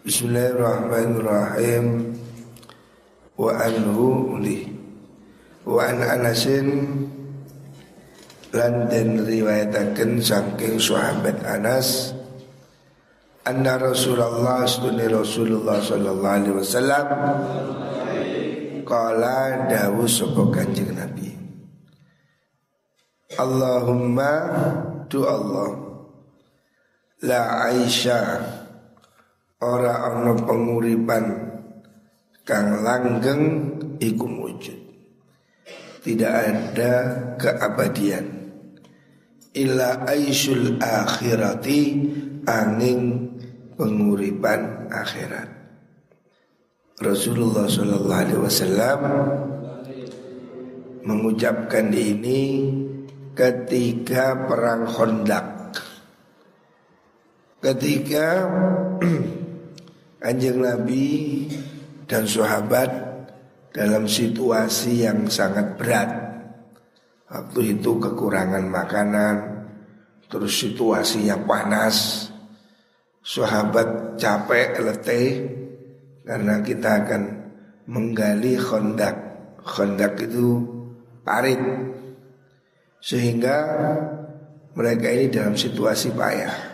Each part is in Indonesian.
Bismillahirrahmanirrahim. Wa anhu li. Wa an anasin Lan den riwayataken saking sahabat Anas Anna Rasulullah Sunni Rasulullah Sallallahu Alaihi Wasallam Kala dawu sopo kanjeng Nabi. Allahumma tu Allah La Aisyah Ora ana penguripan Kang langgeng iku wujud Tidak ada keabadian. Illa aisyul akhirati Angin penguripan akhirat. Rasulullah Shallallahu Alaihi Wasallam mengucapkan ini ketika perang Khandaq. Ketika anjing Nabi dan sahabat dalam situasi yang sangat berat. Waktu itu kekurangan makanan, terus situasinya panas, sahabat capek, letih, karena kita akan menggali kondak. Kondak itu parit. Sehingga mereka ini dalam situasi payah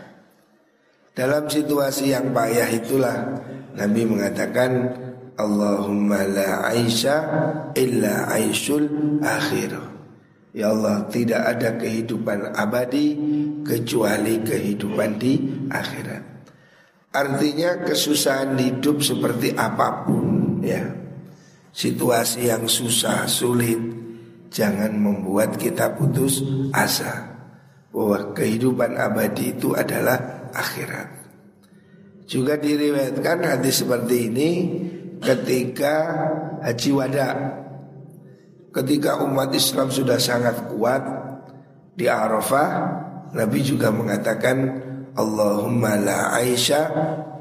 Dalam situasi yang payah itulah Nabi mengatakan Allahumma la aisha illa aisyul akhir. Ya Allah tidak ada kehidupan abadi Kecuali kehidupan di akhirat. Artinya kesusahan hidup seperti apa pun ya. Situasi yang susah, sulit Jangan membuat kita putus asa Bahwa kehidupan abadi itu adalah akhirat. Juga diriwayatkan hadis seperti ini Ketika haji wada Ketika umat Islam sudah sangat kuat Di Arafah Nabi juga mengatakan Allahumma la aisha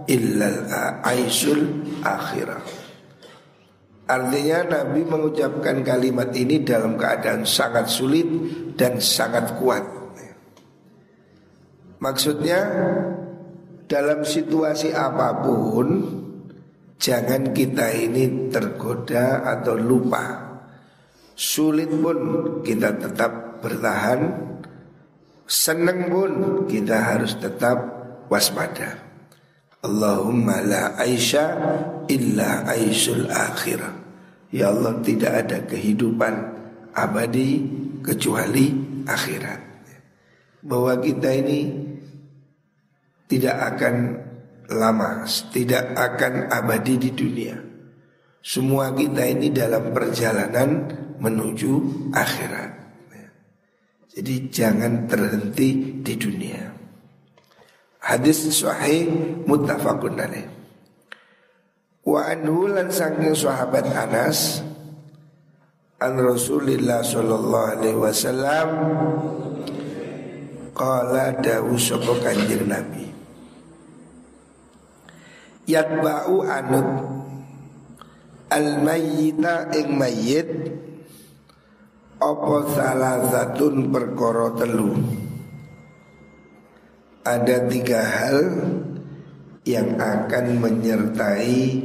illal aisyul akhirah. Artinya Nabi mengucapkan kalimat ini dalam keadaan sangat sulit dan sangat kuat Maksudnya dalam situasi apa pun Jangan kita ini tergoda atau lupa Sulit pun kita tetap bertahan Senang pun kita harus tetap waspada. Allahumma la aisha illa aisyul akhirah. Ya Allah tidak ada kehidupan abadi kecuali akhirat. Bahwa kita ini tidak akan lama, tidak akan abadi di dunia. Semua kita ini dalam perjalanan menuju akhirat. Jadi jangan terhenti di dunia. Hadis sahih muttafaqun alaih. Wa anhu lan saking sahabat Anas an Rasulillah sallallahu alaihi wasallam qala dawu sapa kanjeng Nabi Yatba'u anut al mayyita ing mayyit apa salah satu perkara telu Ada tiga hal yang akan menyertai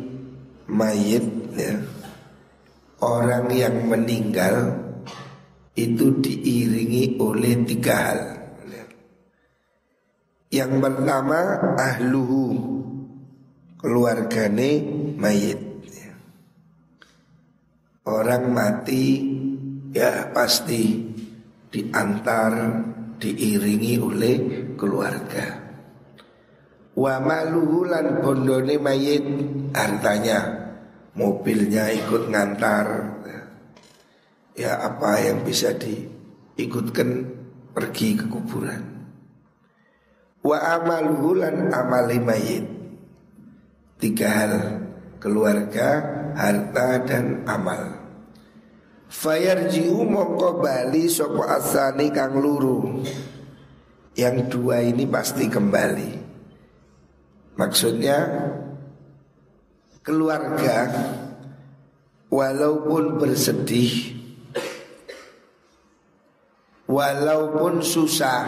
mayit ya. Orang yang meninggal itu diiringi oleh tiga hal. Yang pertama ahluhu keluargane mayit. Orang mati ya pasti diantar diiringi oleh keluarga. Wa maluhu lan bondone mayit hartanya mobilnya ikut ngantar ya apa yang bisa diikutkan pergi ke kuburan. Wa lan amali mayit. Tiga hal keluarga, harta dan amal. Fayarji'u mongko bali sopo asani kang luru. Yang dua ini pasti kembali. Maksudnya Keluarga Walaupun bersedih Walaupun susah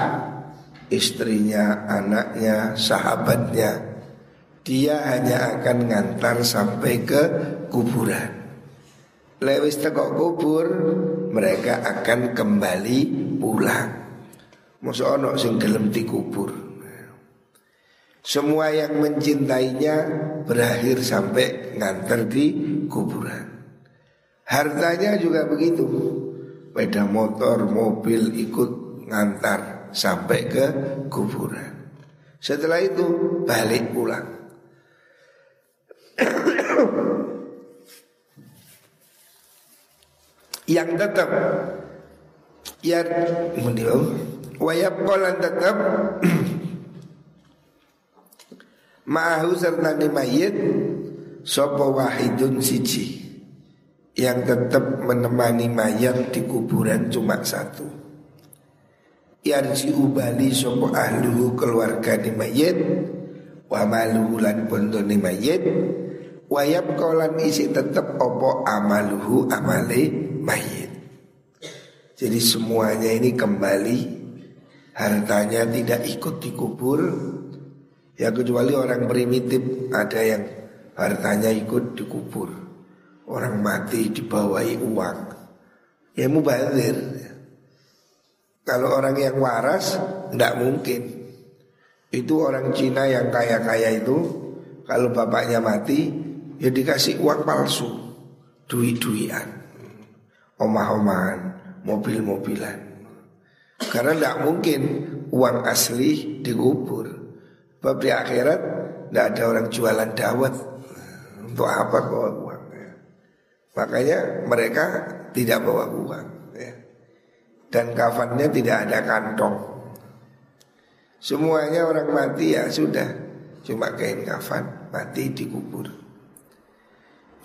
Istrinya, anaknya, sahabatnya dia hanya akan ngantar sampai ke kuburan. Lewis tekok kubur, mereka akan kembali pulang. Masa ono sing gelem kubur. Semua yang mencintainya berakhir sampai ngantar di kuburan. Hartanya juga begitu. Beda motor, mobil ikut ngantar sampai ke kuburan. Setelah itu balik pulang. yang tetap ya mundiau wayab kolan tetap ma'ahu serta mayit sopo wahidun siji yang tetap menemani mayat di kuburan cuma satu yarji ubali sopo ahluhu keluarga di mayit wa maluhu lan bondone mayit wayab kolan isi tetap opo amaluhu amale mayit. Jadi semuanya ini kembali hartanya tidak ikut dikubur ya kecuali orang primitif ada yang hartanya ikut dikubur. Orang mati dibawai uang. Ya mubazir kalau orang yang waras tidak mungkin itu orang Cina yang kaya-kaya itu kalau bapaknya mati ya dikasih uang palsu, duit-duitan, omah-omahan, mobil-mobilan. Karena tidak mungkin uang asli dikubur. Sebab di akhirat tidak ada orang jualan dawet. Untuk apa bawa uang? Ya. Makanya mereka tidak bawa uang. Dan kafannya tidak ada kantong. Semuanya orang mati ya sudah. Cuma kain kafan mati dikubur.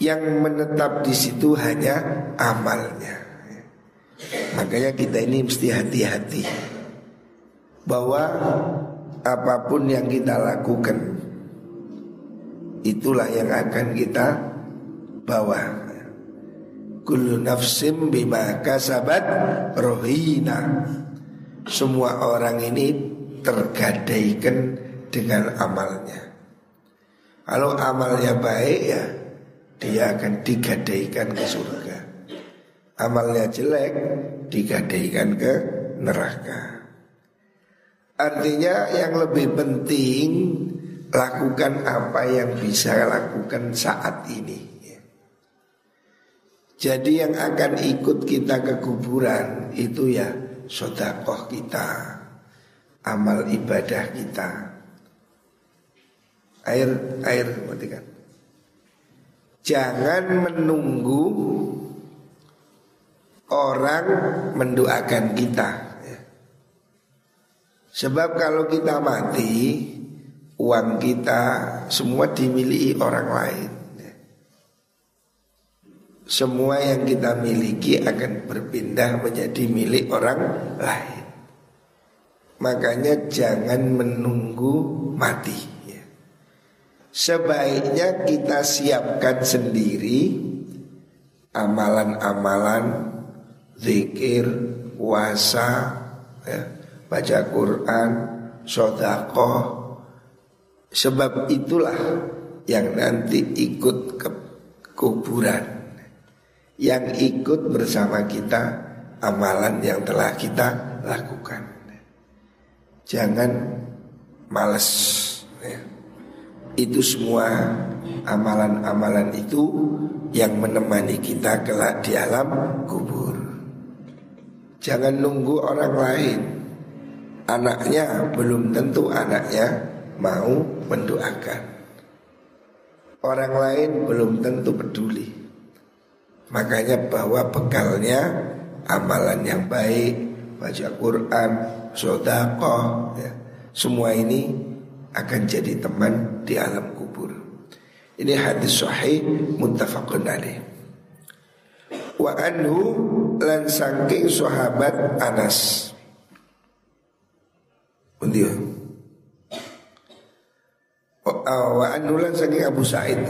Yang menetap di situ hanya amalnya. Makanya kita ini mesti hati-hati. Bahwa apa pun yang kita lakukan Itulah yang akan kita bawa Kullu nafsim bima kasabat rohina Semua orang ini tergadaikan dengan amalnya. Kalau amalnya baik ya dia akan digadaikan ke surga. Amalnya jelek digadaikan ke neraka. Artinya yang lebih penting lakukan apa yang bisa lakukan saat ini. Jadi yang akan ikut kita ke kuburan itu ya sodakoh kita amal ibadah kita. Air air matikan. Jangan menunggu orang mendoakan kita. Ya. Sebab kalau kita mati, uang kita semua dimiliki orang lain. Semua yang kita miliki akan berpindah menjadi milik orang lain. Makanya jangan menunggu mati ya. Sebaiknya kita siapkan sendiri Amalan-amalan Zikir Puasa ya, Baca Quran Sodakoh Sebab itulah Yang nanti ikut ke kuburan Yang ikut bersama kita Amalan yang telah kita lakukan Jangan males ya. Itu semua amalan-amalan itu yang menemani kita kelak di alam kubur. Jangan nunggu orang lain. Anaknya belum tentu anaknya mau mendoakan. Orang lain belum tentu peduli. Makanya bawa bekalnya amalan yang baik, baca Quran, sodakoh ya. Semua ini akan jadi teman di alam kubur. Ini hadis sahih muttafaqun alaih. Wa anhu lan sangking sahabat Anas. Undiyo uh, Wa anhu lan sangking Abu Sa'id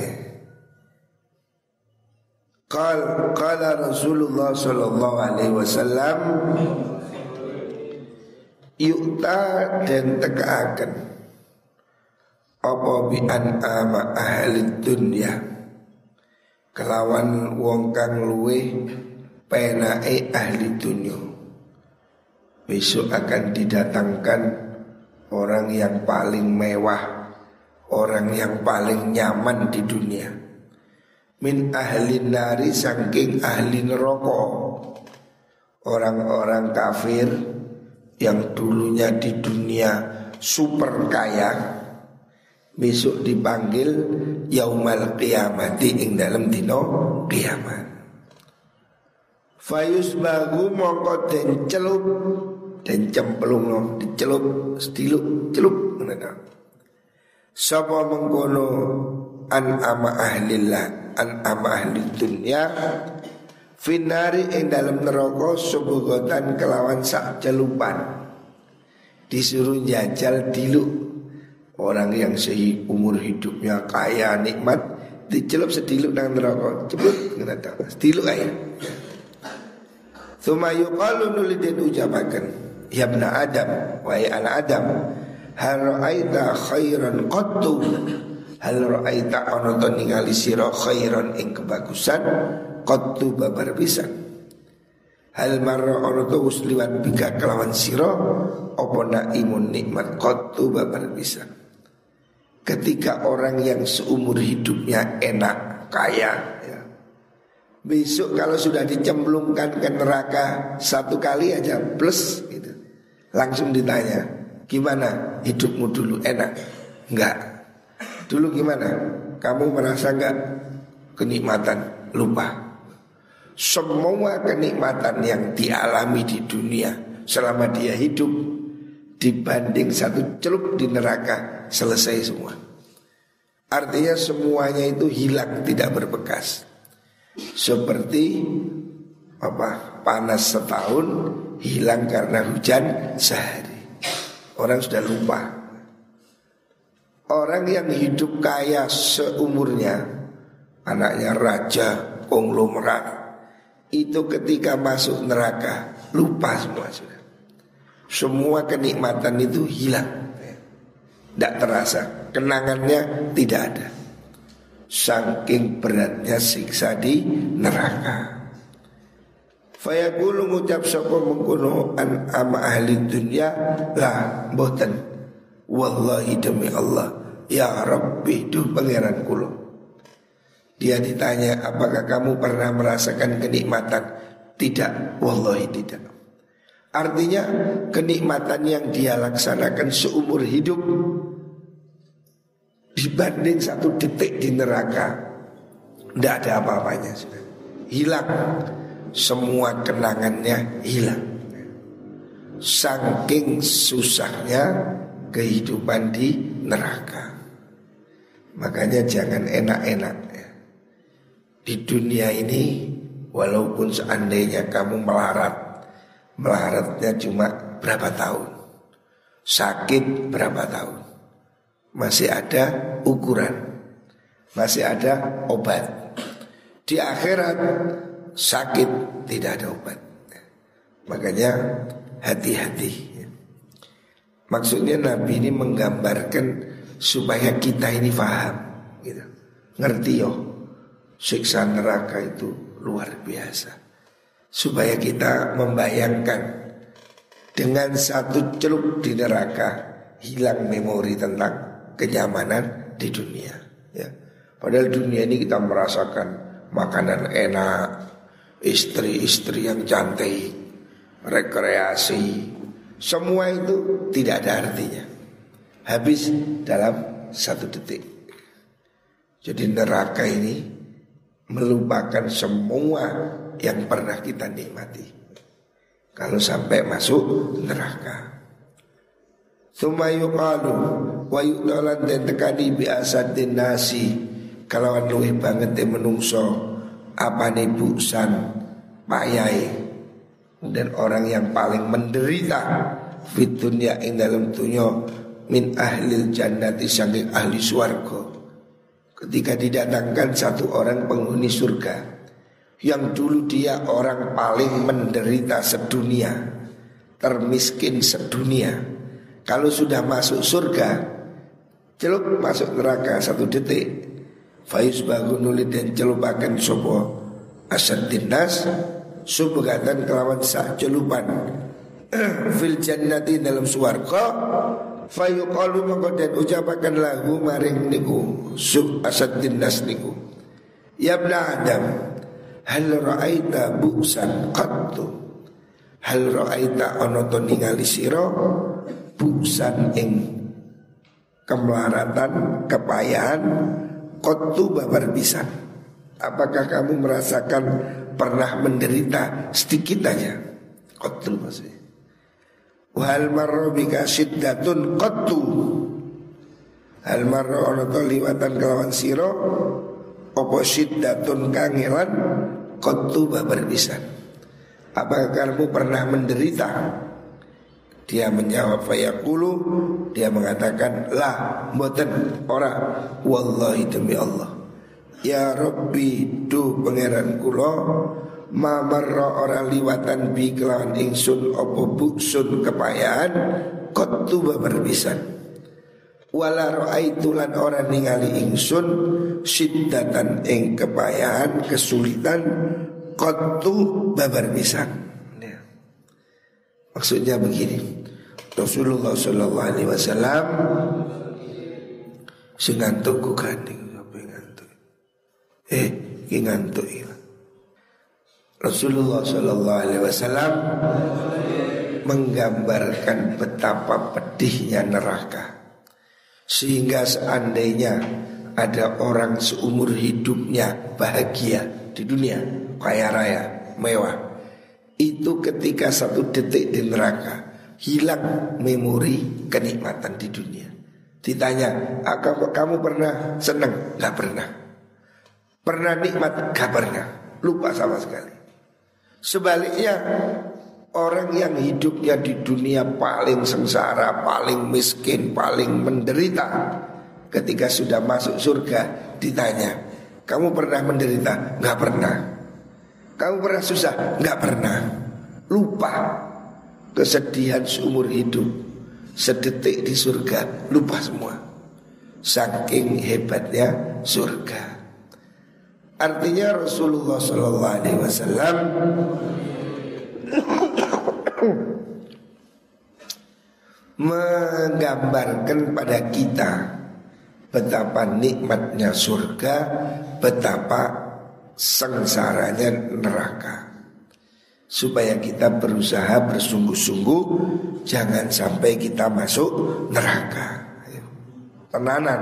Qal qala Rasulullah sallallahu alaihi wasallam Yukta dan tegakkan apa bi ama ahli dunya? Kelawan wong kang luwe penake ahli dunya. Besok akan didatangkan orang yang paling mewah orang yang paling nyaman di dunia min ahli nari saking ahli neraka. Orang-orang kafir yang dulunya di dunia super kaya besok dipanggil yaumal qiyamati ing dalam dino kiamat. Fayus bagu mongko den celup den cemplung no dicelup stiluk celup ngono Sapa mengkono an ama ahlillah an ama ahli dunia Finari ing dalam neraka subugotan kelawan sak celupan. Disuruh jajal diluk. Orang yang umur hidupnya kaya nikmat Dicelup sediluk nang neraka. Cepet ngerata Sediluk aja Thumma yuqalu nulidin ucapakan Ya bna Adam Wahai anak Adam Hal khairan qattu Hal ra'aita onoton ningali siro khairan ing kebagusan Qattu babar bisa Hal marra ono to wis bika kelawan sira apa naimun nikmat qattu babar bisa Ketika orang yang seumur hidupnya enak, kaya ya. Besok kalau sudah dicemplungkan ke neraka satu kali aja plus gitu. Langsung ditanya, gimana hidupmu dulu enak? Enggak. Dulu gimana? Kamu merasa enggak kenikmatan? Lupa semua kenikmatan yang dialami di dunia selama dia hidup dibanding satu celup di neraka selesai semua. Artinya semuanya itu hilang tidak berbekas. Seperti apa panas setahun hilang karena hujan sehari. Orang sudah lupa. Orang yang hidup kaya seumurnya, anaknya raja, konglomerat, itu ketika masuk neraka lupa semua sudah. Semua kenikmatan itu hilang. Tidak terasa, kenangannya tidak ada. Saking beratnya siksa di neraka. Fayaqulu ngucap sapa mengkono an ama ahli dunya lah boten. Wallahi demi Allah. Ya Rabbi itu pangeran kula. Dia ditanya apakah kamu pernah merasakan kenikmatan? Tidak, wallahi tidak. Artinya kenikmatan yang dia laksanakan seumur hidup Dibanding satu detik di neraka Tidak ada apa-apanya Hilang. Semua kenangannya hilang. Saking susahnya kehidupan di neraka. Makanya jangan enak-enak di dunia ini walaupun seandainya kamu melarat melaratnya cuma berapa tahun? Sakit berapa tahun? Masih ada ukuran masih ada obat. Di akhirat sakit tidak ada obat. Makanya hati-hati maksudnya Nabi ini menggambarkan supaya kita ini paham gitu ngerti yo siksa neraka itu luar biasa. Supaya kita membayangkan dengan satu celup di neraka hilang memori tentang kenyamanan di dunia. Ya. Padahal dunia ini kita merasakan makanan enak, istri-istri yang cantik, rekreasi, semua itu tidak ada artinya. Habis dalam satu detik. Jadi neraka ini melupakan semua yang pernah kita nikmati. Kalau sampai masuk neraka. Thumma yuqalu wa yuqalan dan tekani bi asadin nasi kalau luwih banget yang menungso apa nih busan payai dan orang yang paling menderita fitunya ing dalam dunia min ahlil jannati saking ahli swarga Ketika didatangkan satu orang penghuni surga Yang dulu dia orang paling menderita sedunia Termiskin sedunia Kalau sudah masuk surga celup masuk neraka satu detik. Faiz bangun nulit dan celupakan sopo asad subgatan kelawan celupan. Fil jannati dalam suarga fayuqalu mongko dan ucapakan lagu maring niku sub asad dinas niku. Ya adam hal ra'aita buksan qattu? Hal ra'aita ana to ningali sira? Buksan ing kemelaratan kepayahan qattu babar bisa apakah kamu merasakan pernah menderita? Sedikit aja. Qattu maksudnya Wal marro bika syiddatun qattu. Hal marro ono to liwatan kelawan siro Opo syiddatun kangelan Qattu babar pisan Apakah kamu pernah menderita? Dia menjawab fayaqulu. Dia mengatakan Lah mboten ora. Wallahi demi Allah Ya Rabbi du pangeran kulo Mamarra ora liwatan bi kelawan ingsun opo buksun kepayahan Kotu berpisan. Wala ro'aitu lan ora ningali ingsun Siddatan ing kepayahan kesulitan Kotu babar pisan ya. Maksudnya begini Rasulullah Sallallahu Alaihi Wasallam Sing ngantuk ku Eh, ngantuk Rasulullah Shallallahu Alaihi Wasallam menggambarkan betapa pedihnya neraka, sehingga seandainya ada orang seumur hidupnya bahagia di dunia, kaya raya, mewah, itu ketika satu detik di neraka hilang memori kenikmatan di dunia. Ditanya, kamu pernah senang? Gak pernah. Pernah nikmat? Pernah. Lupa sama sekali. Sebaliknya orang yang hidupnya di dunia paling sengsara, paling miskin, paling menderita Ketika sudah masuk surga ditanya Kamu pernah menderita? Gak pernah Kamu pernah susah? Gak pernah Lupa Kesedihan seumur hidup Sedetik di surga Lupa semua Saking hebatnya surga Artinya Rasulullah Shallallahu Alaihi Wasallam menggambarkan pada kita betapa nikmatnya surga, betapa sengsaranya neraka. Supaya kita berusaha bersungguh-sungguh jangan sampai kita masuk neraka. Tenanan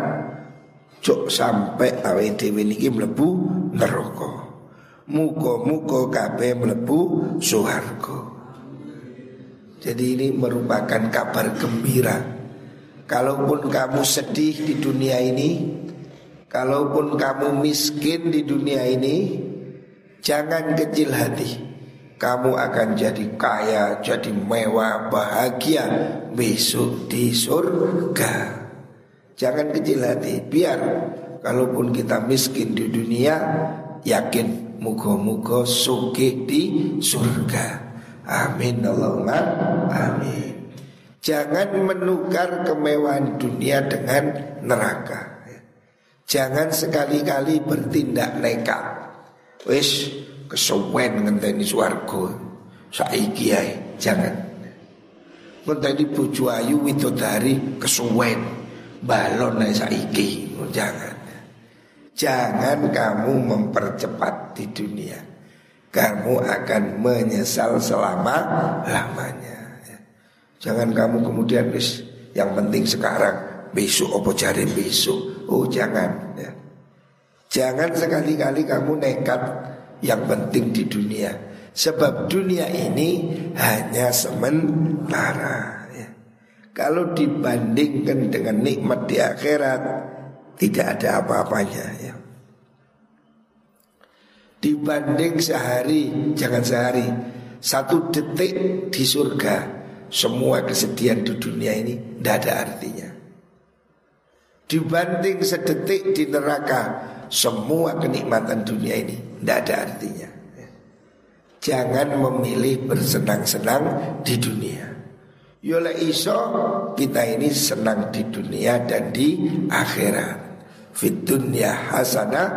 Cuk sampai awe dewi niki mlebu neraka. Muga-muga kabeh mlebu suharga. Jadi ini merupakan kabar gembira. Kalaupun kamu sedih di dunia ini, kalaupun kamu miskin di dunia ini, jangan kecil hati. Kamu akan jadi kaya, jadi mewah, bahagia besok di surga. Jangan kecil hati. Biar kalaupun kita miskin di dunia Yakin muka-muka suki di surga. Amin Allahumma amin. Jangan menukar kemewahan dunia dengan neraka. Jangan sekali-kali bertindak nekat. Wis kesuwen ngenteni swarga. Saiki ae jangan. Ngenteni bojo ayu widodari kesuwen balon saiki. Jangan. Jangan kamu mempercepat di dunia. Kamu akan menyesal selama lamanya jangan kamu kemudian bis yang penting sekarang besok opo cari besok? Oh jangan ya. jangan sekali-kali kamu nekat yang penting di dunia. Sebab dunia ini hanya sementara kalau dibandingkan dengan nikmat di akhirat Tidak ada apa-apanya ya. Dibanding sehari Jangan sehari Satu detik di surga Semua kesedihan di dunia ini Tidak ada artinya. Dibanding sedetik di neraka Semua kenikmatan dunia ini Tidak ada artinya. Jangan memilih bersenang-senang di dunia Yola iso kita ini senang di dunia dan di akhirat. Fit dunya hasanah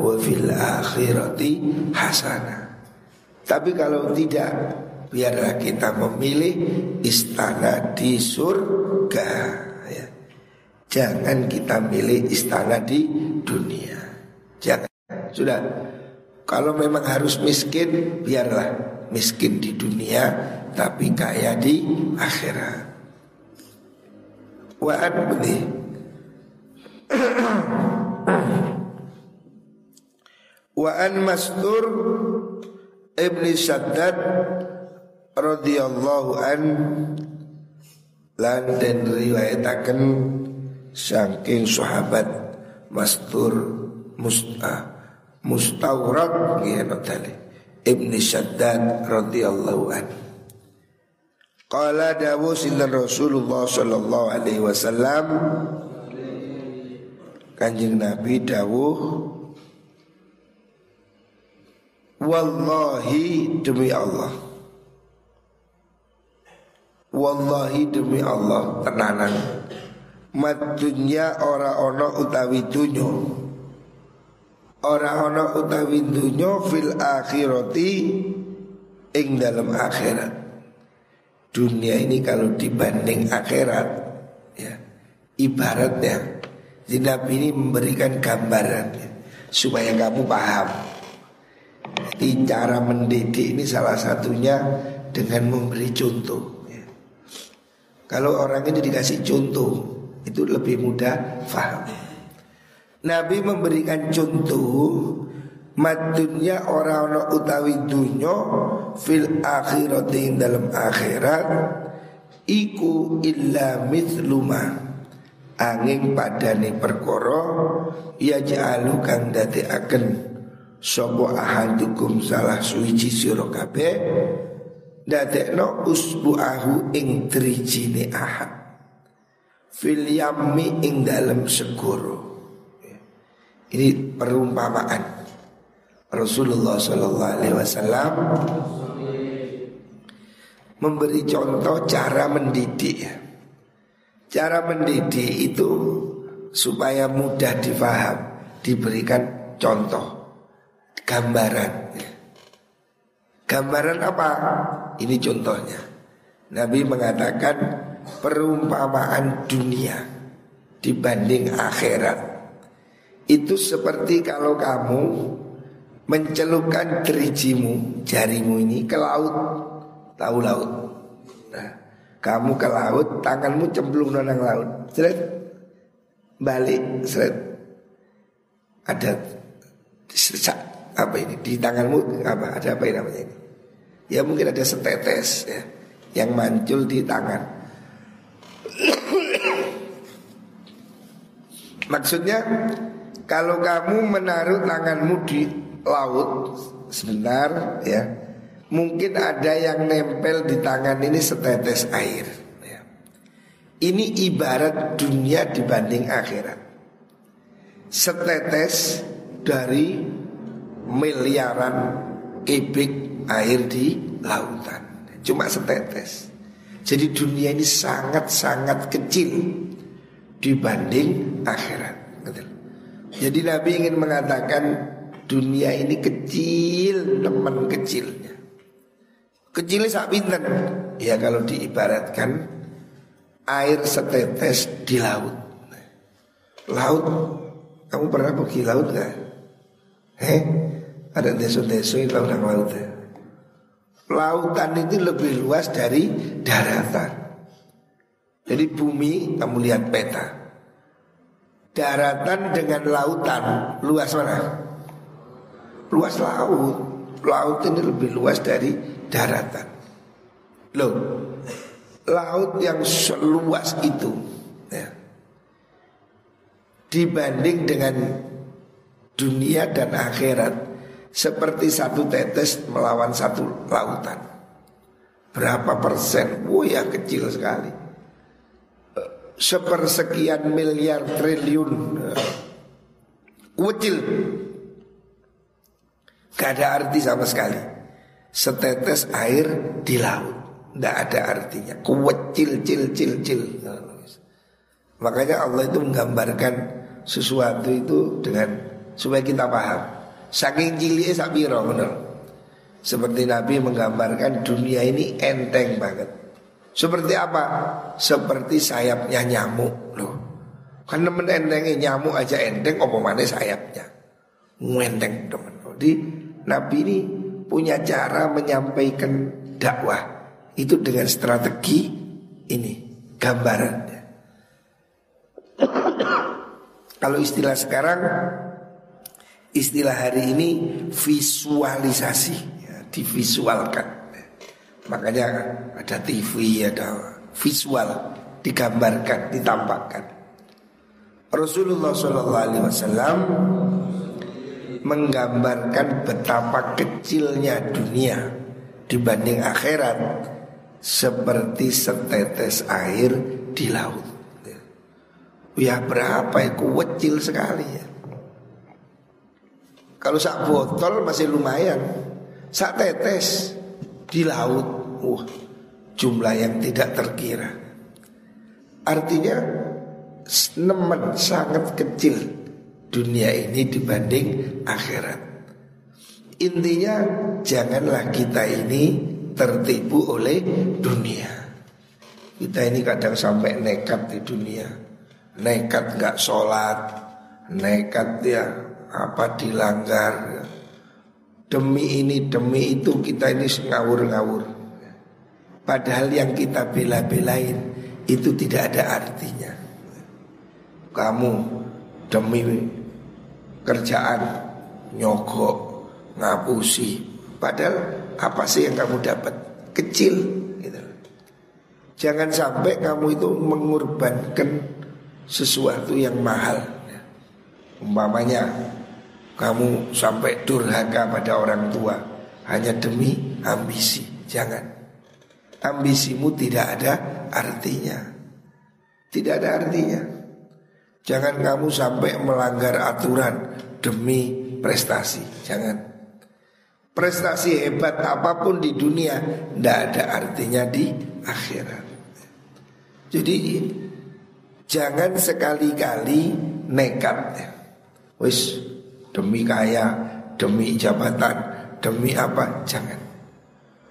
wa fil akhirati hasanah. Tapi kalau tidak biarlah kita memilih istana di surga ya. Jangan kita milih istana di dunia. Jangan. Sudah. Kalau memang harus miskin, biarlah miskin di dunia tapi kaya di akhirat. Wa beli. Wa an Mastur Ibni Saddad radhiyallahu an lan den riwayataken saking sahabat Mastur Musta Mustawrad ngene tali Ibni Shaddad radhiyallahu an Qala dawu sinten Rasulullah sallallahu alaihi wasallam. Kanjeng Nabi dawuh Wallahi demi Allah. Wallahi demi Allah tenanan. Madunya ora ono utawi dunyo Ora ono utawi dunyo fil akhirati Ing dalam akhirat Dunia ini kalau dibanding akhirat ya Ibaratnya Jadi Nabi ini memberikan gambaran ya, Supaya kamu paham. Jadi cara mendidik ini salah satunya Dengan memberi contoh kalau orang ini dikasih contoh Itu lebih mudah faham Nabi memberikan contoh Madunya orang-orang utawi dunyo Fil akhirat dalam akhirat Iku illa mithluma Angin padane perkoro Ya ja'alu kang dati akan Sopo ahadukum salah suici sirokabe dadekno usbuahu ing trijine ahad. Fil yammi ing dalam segoro ini perumpamaan Rasulullah Shallallahu Alaihi Wasallam memberi contoh cara mendidik. Cara mendidik itu supaya mudah difaham diberikan contoh gambaran. Gambaran apa? Ini contohnya. Nabi mengatakan perumpamaan dunia dibanding akhirat. Itu seperti kalau kamu mencelupkan terijimu jarimu ini ke laut. Tahu laut? Nah, kamu ke laut tanganmu cemplung nonang laut. Seret. Balik seret. Ada sesak apa ini? Di tanganmu apa? Ada apa ini namanya ini? Ya mungkin ada setetes ya Yang mancul di tangan. Maksudnya Kalau kamu menaruh tanganmu di laut Sebentar ya. Mungkin ada yang nempel di tangan ini setetes air ya. Ini ibarat dunia dibanding akhirat. Setetes dari miliaran kubik air di lautan. Cuma setetes. Jadi dunia ini sangat-sangat kecil Dibanding akhirat. Jadi Nabi ingin mengatakan Dunia ini kecil Teman kecilnya Kecilnya sak pinten Ya kalau diibaratkan Air setetes di laut Laut Kamu pernah pergi laut gak? Heh ada desa-desa yang laut ya lautan itu lebih luas dari daratan. Jadi bumi kamu lihat peta. Daratan dengan lautan luas mana? Luas laut. Laut ini lebih luas dari daratan. Loh, laut yang seluas itu ya, dibanding dengan dunia dan akhirat seperti satu tetes melawan satu lautan. Berapa persen? Oh ya kecil sekali. Sepersekian miliar triliun. Kecil. Gak ada arti sama sekali. Setetes air di laut. Tidak ada artinya Kuwecil cil cil cil Makanya Allah itu menggambarkan sesuatu itu dengan supaya kita paham. Saking ciliknya sabiro benar. Seperti Nabi menggambarkan dunia ini enteng banget. Seperti apa? Seperti sayapnya nyamuk loh. Kan temen nyamuk aja enteng, apa mana sayapnya? Ngenteng teman. Jadi Nabi ini punya cara menyampaikan dakwah itu dengan strategi ini gambarannya. Kalau istilah sekarang istilah hari ini visualisasi, ya, divisualkan. Makanya ada TV, ada visual, digambarkan, ditampakkan. Rasulullah Shallallahu Alaihi Wasallam menggambarkan betapa kecilnya dunia dibanding akhirat seperti setetes air di laut. Ya berapa ya kecil sekali ya. Kalau sak botol masih lumayan, sak tetes di laut, wah jumlah yang tidak terkira. Artinya nemen sangat kecil dunia ini dibanding akhirat. Intinya janganlah kita ini tertipu oleh dunia. Kita ini kadang sampai nekat di dunia, nekat nggak sholat, nekat ya apa dilanggar. Demi ini demi itu kita ini ngawur-ngawur. Padahal yang kita bela-belain itu tidak ada artinya. Kamu demi kerjaan nyogok ngapusi. Padahal apa sih yang kamu dapat? Kecil gitu. jangan sampai kamu itu mengorbankan sesuatu yang mahal. Umpamanya kamu sampai durhaka pada orang tua hanya demi ambisi. Jangan. Ambisimu tidak ada artinya. Tidak ada artinya Jangan kamu sampai melanggar aturan demi prestasi. Jangan. Prestasi hebat apa pun di dunia tidak ada artinya di akhirat. Jadi jangan sekali-kali nekat. Wis demi kaya, demi jabatan, demi apa? Jangan.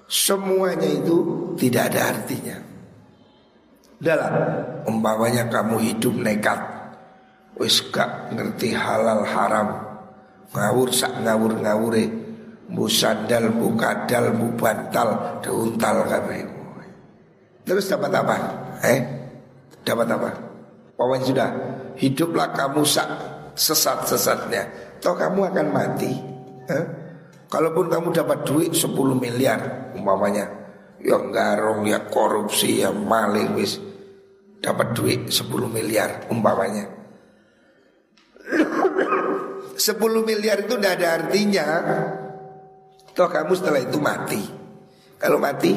Semuanya itu tidak ada artinya. Dalam umpamanya kamu hidup nekat wis gak ngerti halal haram. Ngawur sak ngawur ngawure bu sandal bu kadal bu bantal deuntal kabeh. Terus dapat apa? Eh? Dapat apa? Pokoknya sudah hiduplah kamu sak sesat sesatnya toh kamu akan mati. Eh? kalaupun kamu dapat duit 10 miliar umpamanya yang garong ya korupsi ya maling wis. Dapat duit 10 miliar umpamanya 10 miliar itu tidak ada artinya. Toh kamu setelah itu mati. Kalau mati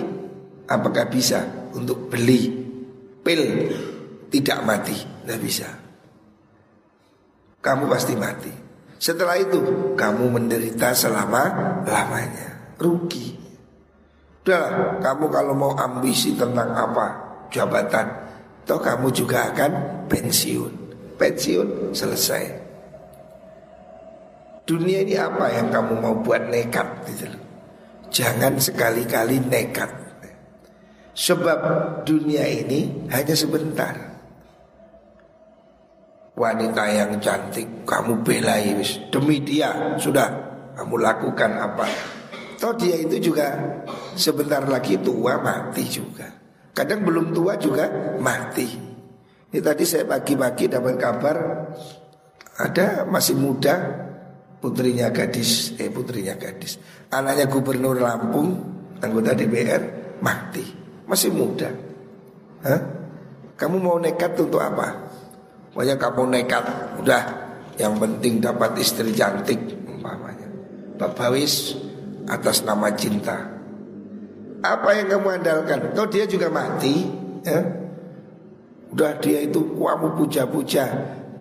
Apakah bisa untuk beli? Pil Tidak mati Tidak bisa. Kamu pasti mati. Setelah itu Kamu menderita selama Lamanya Rugi. Udah kamu kalau mau ambisi tentang apa? Jabatan. Toh kamu juga akan pensiun. Pensiun selesai Dunia ini apa yang kamu mau buat nekat gitu loh. Jangan sekali-kali nekat. Sebab dunia ini hanya sebentar. Wanita yang cantik kamu belai wis demi dia sudah kamu lakukan apa. Toh dia itu juga sebentar lagi tua mati juga. Kadang belum tua juga mati. Ini tadi saya pagi-pagi dapat kabar ada masih muda putrinya gadis, eh putrinya gadis, anaknya gubernur Lampung, anggota DPR mati, masih muda. Hah? Kamu mau nekat untuk apa? Pokoknya kamu nekat, udah yang penting dapat istri cantik umpamanya. Babawis atas nama cinta. Apa yang kamu andalkan? Toh dia juga mati, ya? Udah dia itu kamu puja-puja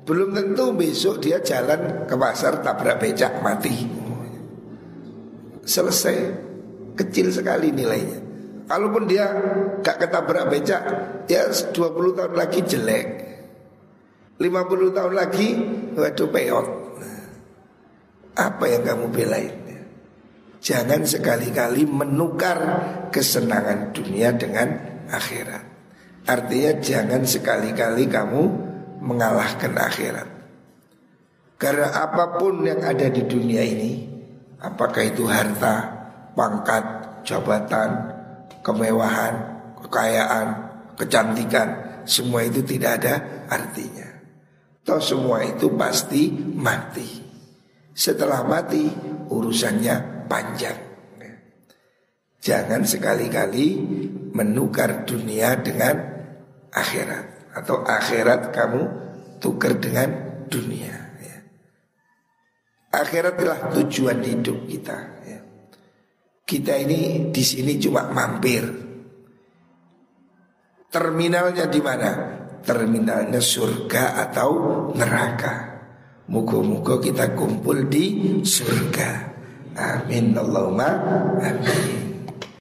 belum tentu besok dia jalan ke pasar tabrak becak mati. Selesai. Kecil sekali nilainya. Kalaupun dia gak ketabrak becak Ya 20 tahun lagi jelek 50 tahun lagi Waduh peot Apa yang kamu belain Jangan sekali-kali menukar kesenangan dunia dengan akhirat Artinya jangan sekali-kali kamu mengalahkan akhirat Karena apa pun yang ada di dunia ini Apakah itu harta, pangkat, jabatan, kemewahan, kekayaan, kecantikan, semua itu tidak ada artinya. Toh semua itu pasti mati. Setelah mati urusannya panjang. Jangan sekali-kali menukar dunia dengan akhirat atau akhirat kamu tukar dengan dunia. Ya. Akhiratlah tujuan hidup kita. Kita ini di sini cuma mampir. Terminalnya di mana? Terminalnya surga atau neraka. Muka-muka kita kumpul di surga. Amin Allahumma amin.